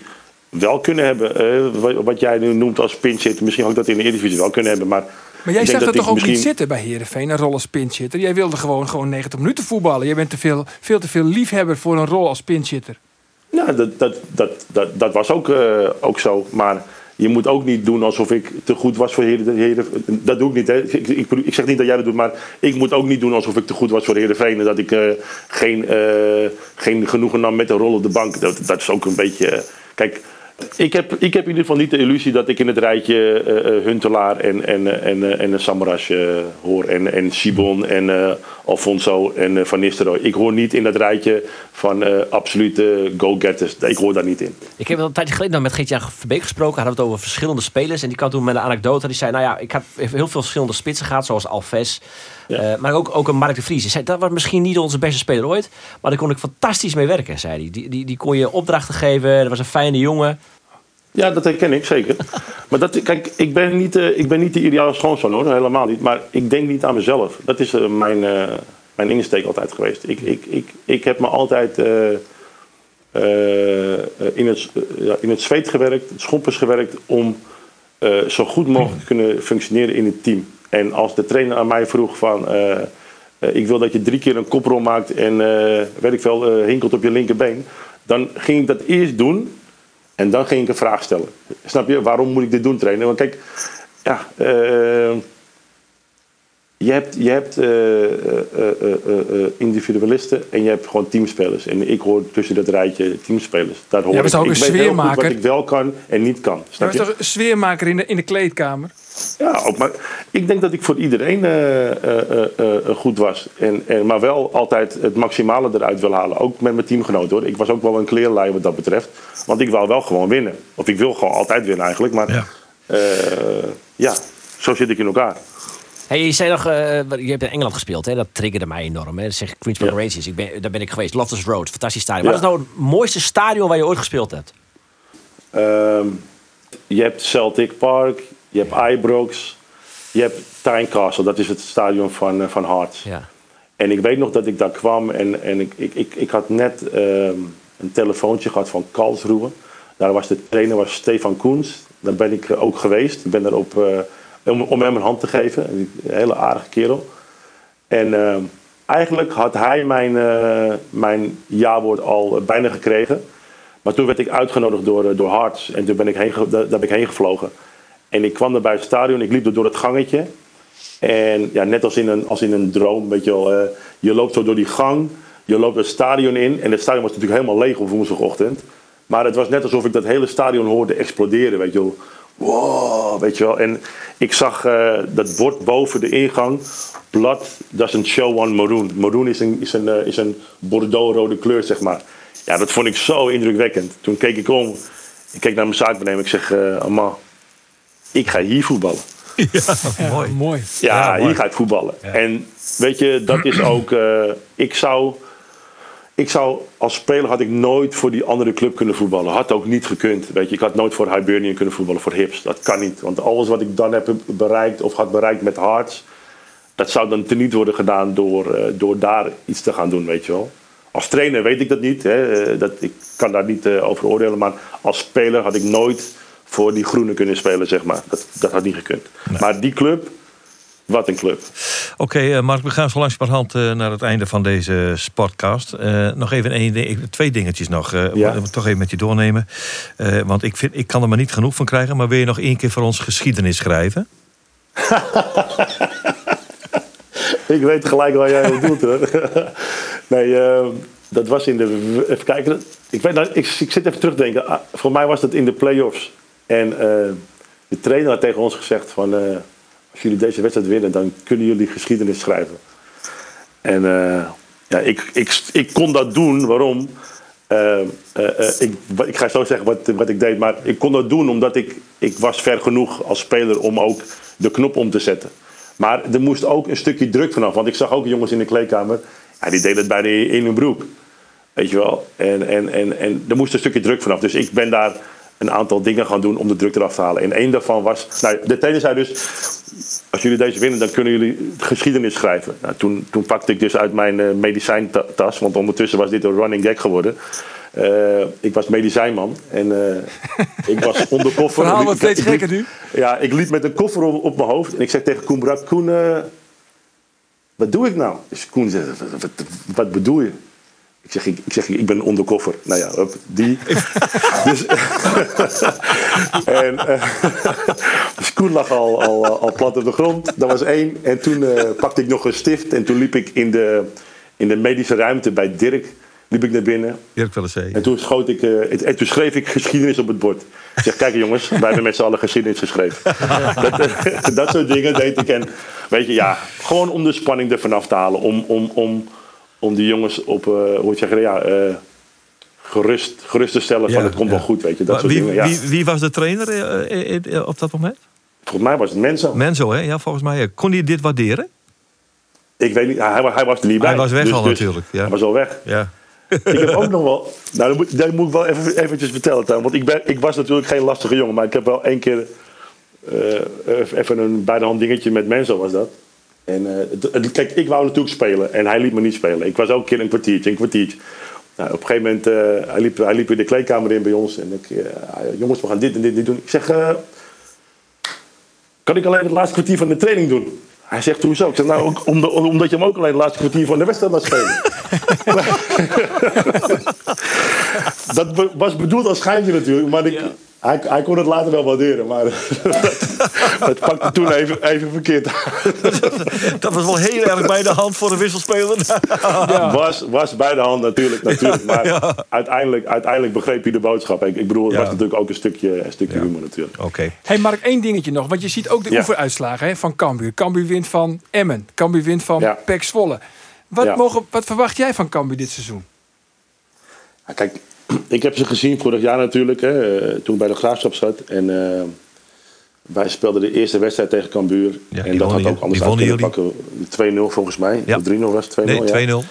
wel kunnen hebben. wat, wat jij nu noemt als pinch Misschien ook dat in de eredivisie wel kunnen hebben. Maar, Maar jij ik zag dat toch ik ook niet zitten bij Heerenveen, een rol als pinchitter? Jij wilde gewoon, gewoon 90 minuten voetballen. Jij bent te veel, veel te veel liefhebber voor een rol als pinchitter. Ja, dat, dat, dat, dat, dat was ook, ook zo. Maar je moet ook niet doen alsof ik te goed was voor. Heren dat doe ik niet. Hè. Ik, ik, zeg niet dat jij dat doet, maar ik moet ook niet doen alsof ik te goed was voor Heerenveen. En dat ik eh, geen, eh, geen genoegen nam met een rol op de bank. Dat, dat is ook een beetje. eh, kijk, Ik heb, ik heb in ieder geval niet de illusie dat ik in het rijtje eh, eh, Huntelaar en, en, eh, en, en uh, Samaras eh, hoor. En, en Sibon en Alfonso en Van Nistelrooy. Ik hoor niet in dat rijtje van absolute go-getters. Ik hoor daar niet in. Ik heb wel een tijdje geleden met Geert-Jan Verbeek gesproken. Hadden we het over verschillende spelers. En die kwam toen met een anekdote. Die zei, nou ja, ik heb heel veel verschillende spitsen gehad. Zoals Alves. Ja. Eh, maar ook, ook een Mark de Vries. Zei, dat was misschien niet onze beste speler ooit. Maar daar kon ik fantastisch mee werken, zei hij. Die, die, die kon je opdrachten geven. Dat was een fijne jongen. Ja, dat herken ik zeker. [LAUGHS] maar dat, kijk, ik ben niet, eh, ik ben niet de ideale schoonzoon hoor, helemaal niet. Maar ik denk niet aan mezelf. Dat is eh, mijn, mijn insteek altijd geweest. Ik, ik, ik, ik heb me altijd in, het, ja, in het zweet gewerkt, het schompers gewerkt om zo goed mogelijk te kunnen functioneren in het team. En als de trainer aan mij vroeg van... eh, eh, ik wil dat je drie keer een koprol maakt en eh, weet ik veel, hinkelt op je linkerbeen. Dan ging ik dat eerst doen en dan ging ik een vraag stellen. Snap je? Waarom moet ik dit doen, trainer? Want kijk, ja, je hebt, je hebt individualisten en je hebt gewoon teamspelers. En ik hoor tussen dat rijtje teamspelers. Daar hoor Jij ik. ook ik een weet heel goed sfeermaker. wat ik wel kan en niet kan. Je Snap je? toch een sfeermaker in de, in de kleedkamer? Ja, ook, maar ik denk dat ik voor iedereen eh, eh, eh, eh, goed was. En, en, maar wel altijd het maximale eruit wil halen. Ook met mijn teamgenoten hoor. Ik was ook wel een kleerlijn wat dat betreft. Want ik wou wel gewoon winnen. Of ik wil gewoon altijd winnen eigenlijk. Maar Ja. ja, ja zo zit ik in elkaar. Hey, je zei nog, eh, je hebt in Engeland gespeeld. Hè? Dat triggerde mij enorm. Hè? Dat zeg Queen's Park Ja. Rangers. Ik ben, daar ben ik geweest. Loftus Road. Fantastisch stadion. Ja. Wat is nou het mooiste stadion waar je ooit gespeeld hebt? Ehm, je hebt Celtic Park. Je hebt Ibrox. Je hebt Tynecastle. Dat is het stadion van, eh, van Hearts. Ja. En ik weet nog dat ik daar kwam en, en ik, ik, ik, ik had net ehm, een telefoontje gehad van Karlsruhe. Daar was de trainer was Stefan Koens. Daar ben ik eh, ook geweest. Ik ben daar op, eh, om, om hem een hand te geven. Een hele aardige kerel. En ehm, eigenlijk had hij mijn, mijn ja-woord al bijna gekregen. Maar toen werd ik uitgenodigd door, door Hearts. En toen ben ik heen, daar ben ik heen gevlogen. En ik kwam daar bij het stadion. Ik liep er door het gangetje. En ja, net als in een, als in een droom, weet je wel. eh, je loopt zo door die gang, je loopt het stadion in. En het stadion was natuurlijk helemaal leeg op woensdagochtend. Maar het was net alsof ik dat hele stadion hoorde exploderen, weet je wel. Wow, weet je wel. En ik zag eh, dat bord boven de ingang. Blood doesn't show on maroon. Maroon is een, is een, eh, is een bordeaux-rode kleur, zeg maar. Ja, dat vond ik zo indrukwekkend. Toen keek ik om. Ik keek naar mijn zaakbenemer. Ik zeg, Amma, ik ga hier voetballen. Ja, [LAUGHS] Mooi. mooi. Ja, Ja, mooi. hier ga ik voetballen. En weet je, dat is ook. eh, ik, zou, ik zou als speler had ik nooit voor die andere club kunnen voetballen. Had ook niet gekund. Weet je, ik had nooit voor Hibernian kunnen voetballen, voor Hips. Dat kan niet. Want alles wat ik dan heb bereikt of had bereikt met Hearts, dat zou dan teniet worden gedaan door, eh, door daar iets te gaan doen, weet je wel. Als trainer weet ik dat niet. Hè. Eh, Dat, ik kan daar niet eh, over oordelen. Maar als speler had ik nooit voor die groene kunnen spelen, zeg maar. Dat, dat had niet gekund. Maar die club, wat een club. Oké, eh, Mark, we gaan zo langzamerhand eh naar het einde van deze sportcast. Eh, nog even één, twee dingetjes nog. Ja. ik toch even met je doornemen. Want ik, vind, ik kan er maar niet genoeg van krijgen. Maar wil je nog één keer voor ons geschiedenis schrijven? [LAUGHS] Ik weet gelijk waar jij op doet hoor. [LAUGHS] nee, dat was in de. Even kijken. Ik, weet, nou, ik, ik zit even terug te denken. Ah, voor mij was dat in de play-offs. En eh, de trainer had tegen ons gezegd: van, eh, Als jullie deze wedstrijd winnen, dan kunnen jullie geschiedenis schrijven. En eh, ja, ik, ik, ik kon dat doen. Waarom? Ik, ik ga zo zeggen wat, wat ik deed, maar ik kon dat doen omdat ik, ik was ver genoeg als speler om ook de knop om te zetten. Maar er moest ook een stukje druk vanaf, want ik zag ook jongens in de kleedkamer, ja, die deden het bijna in hun broek. Weet je wel? En, en, en, en er moest een stukje druk vanaf. Dus ik ben daar een aantal dingen gaan doen om de druk eraf te halen. En één daarvan was, nou, de trainer zei dus, als jullie deze winnen, dan kunnen jullie geschiedenis schrijven. Nou, toen, toen pakte ik dus uit mijn eh, medicijntas, want ondertussen was dit een running gag geworden. Eh, ik was medicijnman en eh, ik was onder [LAUGHS] koffer. Verhaal wordt steeds gekker nu. Ja, ik liep met een koffer op, op mijn hoofd en ik zei tegen Koen Brak, Koen, wat doe ik nou? Dus Koen wat, wat bedoel je? Ik zeg, ik, ik zeg, ik ben onder koffer. Nou ja, hup, die. [LAUGHS] dus, [LAUGHS] en, eh, [LAUGHS] dus Koen lag al, al, al plat op de grond. Dat was één. En toen eh, pakte ik nog een stift en toen liep ik in de, in de medische ruimte bij Dirk. liep ik naar binnen. Wel eens zeggen. En toen, schoot ik, eh, en- en toen schreef ik geschiedenis op het bord. Ik zeg, kijk jongens, wij hebben met z'n allen geschiedenis geschreven. dat, eh, dat soort dingen deed ik. En weet je, ja, gewoon om de spanning er vanaf te halen. Om, om, om, om die jongens op, eh, hoe ja, eh, gerust, gerust te stellen van het komt ja. wel goed, weet je. Dat Maar soort wie, dingen, ja. wie, wie was de trainer eh, op dat moment? Volgens mij was het mensen. Menzo, hè? Ja, volgens mij. Kon hij dit waarderen? Ik weet niet, hij, hij was er niet bij. Hij was weg Dus- al dus natuurlijk, ja. Hij was al weg. Ja. [LAUGHS] Ik heb ook nog wel. [LAUGHS] Nou, dat moet, dat moet ik wel even eventjes vertellen. Want ik, ben, ik was natuurlijk geen lastige jongen, maar ik heb wel één keer. even een bij de hand dingetje met Menzo was dat. En eh, kijk, ik wou natuurlijk spelen en hij liet me niet spelen. Ik was ook een keer een kwartiertje, een kwartiertje. Nou, op een gegeven moment, eh, hij, liep, hij liep weer de kleedkamer in bij ons. En ik, eh, jongens, we gaan dit en dit, dit doen. Ik zeg, kan ik alleen het laatste kwartier van de training doen? Hij zegt, hoezo? Ik zeg, nou, ook om de- omdat je hem ook alleen het laatste kwartier van de wedstrijd laat spelen. [LAUGHS] [LAUGHS] dat was bedoeld als schijntje natuurlijk, maar ik, hij, hij kon het later wel waarderen. Maar [LAUGHS] het pakte toen even, even verkeerd. [LAUGHS] Dat was wel heel erg bij de hand voor een wisselspeler. [LAUGHS] was, was bij de hand natuurlijk, natuurlijk. Maar uiteindelijk, uiteindelijk begreep hij de boodschap. Ik, ik bedoel, het Ja. was natuurlijk ook een stukje, een stukje Ja. humor natuurlijk. Oké. Hey Mark, één dingetje nog. Want je ziet ook de Ja. oefenuitslagen hè, van Cambuur. Cambuur wint van Emmen. Cambuur wint van Ja. PEC Zwolle. Wat, Ja. mogen, wat verwacht jij van Cambuur dit seizoen? Ja, kijk, ik heb ze gezien vorig jaar natuurlijk, hè, eh, toen ik bij de Graafschap zat. En eh, wij speelden de eerste wedstrijd tegen Cambuur. Ja, en dat had ook anders uit kunnen pakken. 2-0 volgens mij. Ja. Of 3-0 was het 2-0. Nee, 2-0.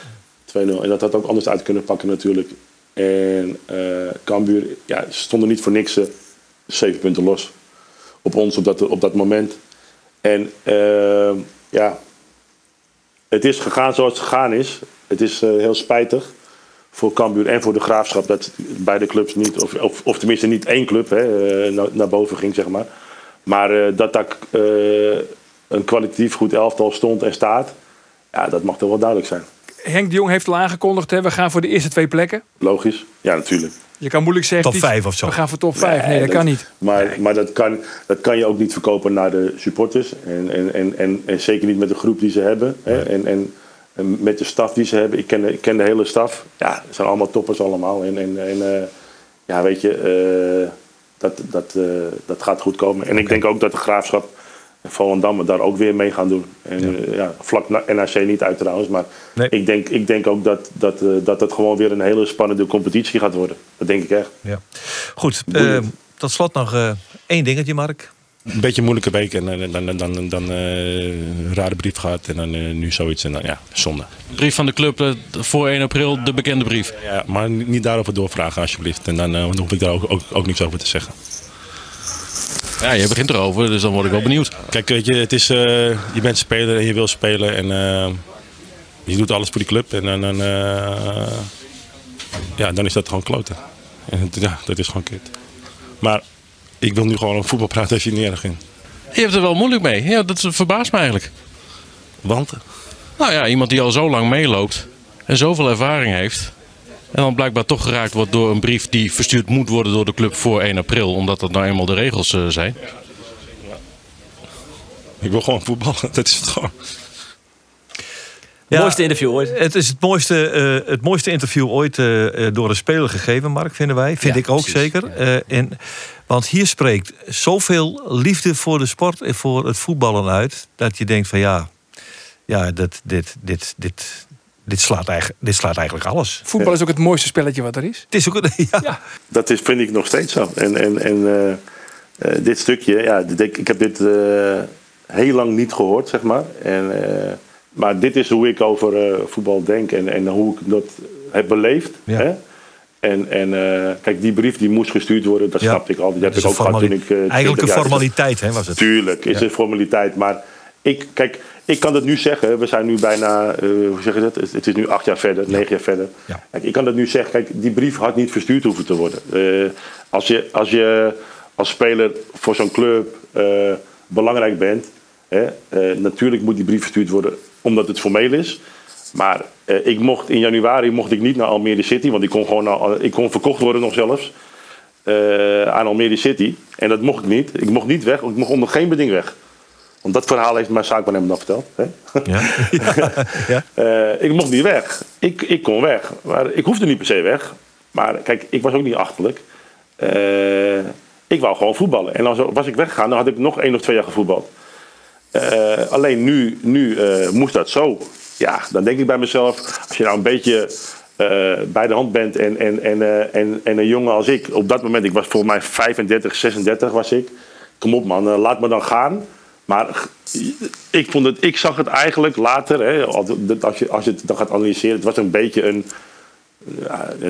ja. 2-0. En dat had ook anders uit kunnen pakken natuurlijk. En eh Cambuur, ja, stonden niet voor niks zeven punten los. Op ons op dat, op dat moment. En eh, ja, het is gegaan zoals het gegaan is. Het is heel spijtig voor Cambuur en voor de Graafschap dat beide clubs niet, of, of, of tenminste niet één club hè, eh, naar, naar boven ging, zeg maar. Maar eh, dat daar eh, een kwalitatief goed elftal stond en staat, ja, dat mag toch wel duidelijk zijn. Henk de Jong heeft al aangekondigd, hè, we gaan voor de eerste twee plekken. Logisch? Ja, natuurlijk. Je kan moeilijk zeggen... Top vijf of zo. We gaan voor top 5. Nee, dat kan niet. Maar, maar dat, kan, dat kan je ook niet verkopen naar de supporters. En, en, en, en, en zeker niet met de groep die ze hebben. Hè? En, en, en met de staf die ze hebben. Ik ken de, ik ken de hele staf. Ja, het zijn allemaal toppers allemaal. En, en, en eh, ja, weet je, eh, dat, dat, eh, dat gaat goed komen. En ik denk ook dat de Graafschap en Volendam daar ook weer mee gaan doen. En ja, ja vlak na NAC niet uit trouwens. Maar Nee. ik, denk, ik denk ook dat, dat, dat het gewoon weer een hele spannende competitie gaat worden. Dat denk ik echt. Ja. Goed, tot slot nog één dingetje, Mark. Een beetje een moeilijke week en dan, dan, dan, dan, dan eh, een rare brief gehad en dan eh, nu zoiets en dan ja, zonde. Brief van de club eh, voor 1 april, de bekende brief. Ja, maar niet daarover doorvragen alsjeblieft en dan, eh, dan hoef ik daar ook, ook, ook niks over te zeggen. Ja, je begint erover, dus dan word ik wel benieuwd. Kijk, weet je, het is, eh, je bent speler en je wil spelen en eh, je doet alles voor die club en dan, dan, eh, ja, dan is dat gewoon kloten. En, ja, dat is gewoon kut. Maar ik wil nu gewoon over voetbal praten als je niet erg. Je hebt er wel moeilijk mee. Ja, dat verbaast me eigenlijk. Want Nou ja, iemand die al zo lang meeloopt en zoveel ervaring heeft. En dan blijkbaar toch geraakt wordt door een brief die verstuurd moet worden door de club voor 1 april. Omdat dat nou eenmaal de regels eh, zijn. ik wil gewoon voetballen, [LAUGHS] dat is het gewoon. Ja, Mooiste interview ooit. Het is het mooiste, eh, het mooiste interview ooit eh, eh, door een speler gegeven, Mark, vinden wij. Vind Ja, ik ook precies. zeker. Eh, en, want hier spreekt zoveel liefde voor de sport en voor het voetballen uit. Dat je denkt van ja, ja dit, dit, dit, dit, dit, slaat, eigenlijk, dit slaat eigenlijk alles. Voetbal is ook het mooiste spelletje wat er is. Het is ook een, [LAUGHS] ja, Ja. Dat is, vind ik nog steeds zo. En, en, en eh, eh, dit stukje, ja, dit- ik, ik heb dit eh, heel lang niet gehoord, zeg maar. En, eh, maar dit is hoe ik over eh, voetbal denk en, en hoe ik dat heb beleefd. Ja. Hè? En, en eh, kijk, die brief die moest gestuurd worden, dat Ja. snapte ik al. Heb Dat is ik ook gehad toen ik... eh, 20 eigenlijk een formaliteit hè, was het. Tuurlijk, is Ja. een formaliteit. Maar ik, kijk, ik kan het nu zeggen. We zijn nu bijna, hoe zeg je dat? Het- Het is nu acht jaar verder, negen jaar verder. Kijk, ik kan dat nu zeggen. Kijk, die brief had niet verstuurd hoeven te worden. Als, je, als je als speler voor zo'n club belangrijk bent, hè, natuurlijk moet die brief verstuurd worden omdat het formeel is. Maar eh, ik mocht in januari mocht ik niet naar Almere City, want ik kon gewoon naar, ik kon verkocht worden nog zelfs eh, aan Almere City. En dat mocht ik niet. Ik mocht niet weg, ik mocht onder geen beding weg. Want dat verhaal heeft mijn zaakwaarnemer nog verteld. Hè? [LAUGHS] Ja. ja. Eh, ik mocht niet weg. Ik, ik kon weg. Maar ik hoefde niet per se weg. Maar kijk, ik was ook niet achterlijk. Eh, ik wou gewoon voetballen. En als was ik weggegaan, dan had ik nog één of twee jaar gevoetbald. Eh, alleen nu, nu eh, moest dat zo. Ja, dan denk ik bij mezelf, als je nou een beetje eh, bij de hand bent en, en, en, en, en een jongen als ik, op dat moment, ik was volgens mij 35, 36 was ik. Kom op man, laat me dan gaan. Maar ik, vond het, ik zag het eigenlijk later, hè, als, je, als je het dan gaat analyseren, het was een beetje een,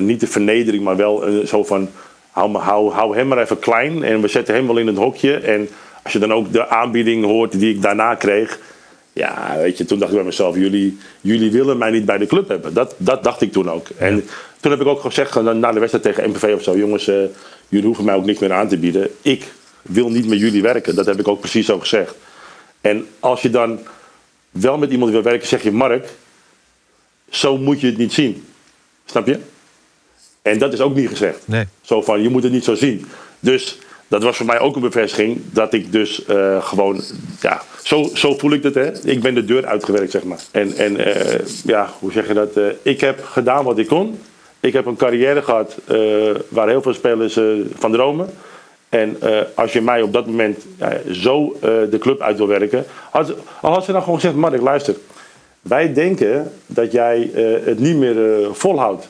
niet de vernedering, maar wel een, zo van, hou, hou, hou hem maar even klein en we zetten hem wel in het hokje. En als je dan ook de aanbieding hoort die ik daarna kreeg, ja, weet je, toen dacht ik bij mezelf, jullie, jullie willen mij niet bij de club hebben. Dat, dat dacht ik toen ook. En toen heb ik ook gezegd, na na de wedstrijd tegen MPV of zo, jongens, eh, jullie hoeven mij ook niks meer aan te bieden. Ik wil niet met jullie werken. Dat heb ik ook precies zo gezegd. En als je dan wel met iemand wil werken, zeg je, Mark, zo moet je het niet zien. Snap je? En dat is ook niet gezegd. Nee. Zo van, je moet het niet zo zien. Dus dat was voor mij ook een bevestiging dat ik dus eh, gewoon, ja, zo, zo voel ik het. Hè. Ik ben de deur uitgewerkt, zeg maar. En, en eh, ja, hoe zeg je dat? Eh, ik heb gedaan wat ik kon. Ik heb een carrière gehad eh, waar heel veel spelers van dromen. En als je mij op dat moment zo de club uit wil werken. Al had ze dan gewoon gezegd: Mark, luister. Wij denken dat jij het niet meer volhoudt.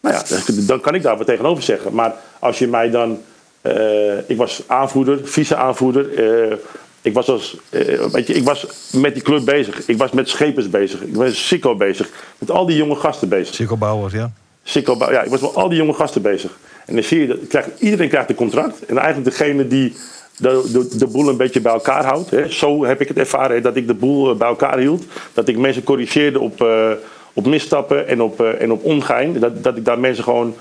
Nou ja, dan kan ik daar wat tegenover zeggen. Maar als je mij dan. Eh, ik was aanvoerder, vice-aanvoerder. eh, ik, was als, eh, weet je, ik was met die club bezig. Ik was met schepers bezig. Ik was met Sikko bezig. Met al die jonge gasten bezig. Sikko Bauer, ja. Bou- ja, ik was met al die jonge gasten bezig. En dan zie je, dat, krijgt, iedereen krijgt een contract. En eigenlijk degene die de, de, de boel een beetje bij elkaar houdt. Hè. Zo heb ik het ervaren, hè, dat ik de boel bij elkaar hield. Dat ik mensen corrigeerde op, op misstappen en op, en op ongein. Dat, dat ik daar mensen gewoon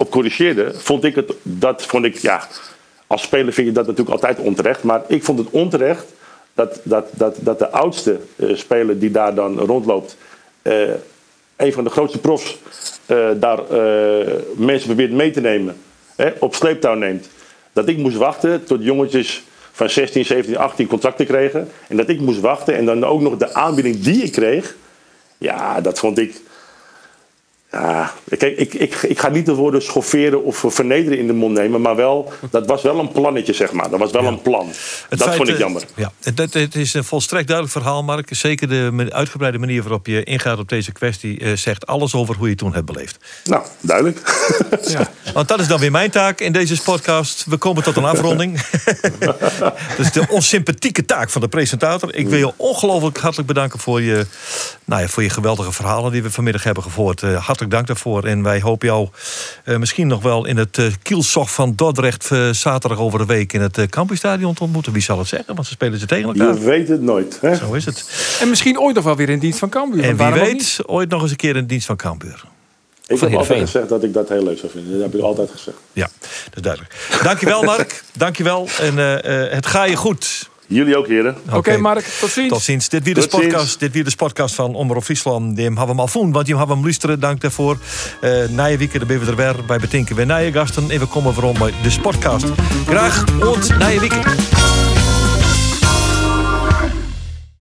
op corrigeerde. Vond ik het, dat vond ik, ja, als speler vind je dat natuurlijk altijd onterecht. Maar ik vond het onterecht dat, dat, dat, dat de oudste eh, speler die daar dan rondloopt... eh, een van de grootste profs eh, daar mensen probeert mee te nemen, hè, op sleeptouw neemt. Dat ik moest wachten tot jongetjes van 16, 17, 18 contracten kregen. En dat ik moest wachten en dan ook nog de aanbieding die ik kreeg. Ja, dat vond ik. Ja, kijk, ik, ik, ik ga niet de woorden schofferen of vernederen in de mond nemen, maar wel, dat was wel een plannetje, zeg maar. Dat was wel een plan. Het dat feit, vond ik eh, jammer. Ja, het, het, is een volstrekt duidelijk verhaal, Mark. Zeker de uitgebreide manier waarop je ingaat op deze kwestie... eh, zegt alles over hoe je het toen hebt beleefd. Nou, duidelijk. [LAUGHS] Want dat is dan weer mijn taak in deze podcast. We komen tot een afronding. [LAUGHS] dus de onsympathieke taak van de presentator. Ik wil je ongelooflijk hartelijk bedanken voor je, nou ja, voor je geweldige verhalen die we vanmiddag hebben gehoord. Eh, hartelijk dank daarvoor. En wij hopen jou eh, misschien nog wel in het uh, kielzog van Dordrecht eh, zaterdag over de week in het uh, Campusstadion te ontmoeten. Wie zal het zeggen? Want ze spelen ze tegen elkaar. Je weet het nooit. Hè? Zo is het. En misschien ooit nog wel weer in dienst van Cambuur. En wie weet, niet? ooit nog eens een keer in dienst van Cambuur. Ik heb altijd Heerenveen. gezegd dat ik dat heel leuk zou vinden. Dat heb ik altijd gezegd. Ja, dat is duidelijk. Dankjewel, Mark. Dankjewel. En eh, eh, het ga je goed. Jullie ook, heren. Oké, Mark, tot ziens. Tot ziens. Dit weer de podcast. Dit weer de podcast van Omroep Friesland. Die hebben we al voen, want die hebben we luisteren. Dank daarvoor. Uh, na je weekend ben we er weer bij betinken. We na je gasten en we komen waarom bij de sportcast. Graag ont na je weekend.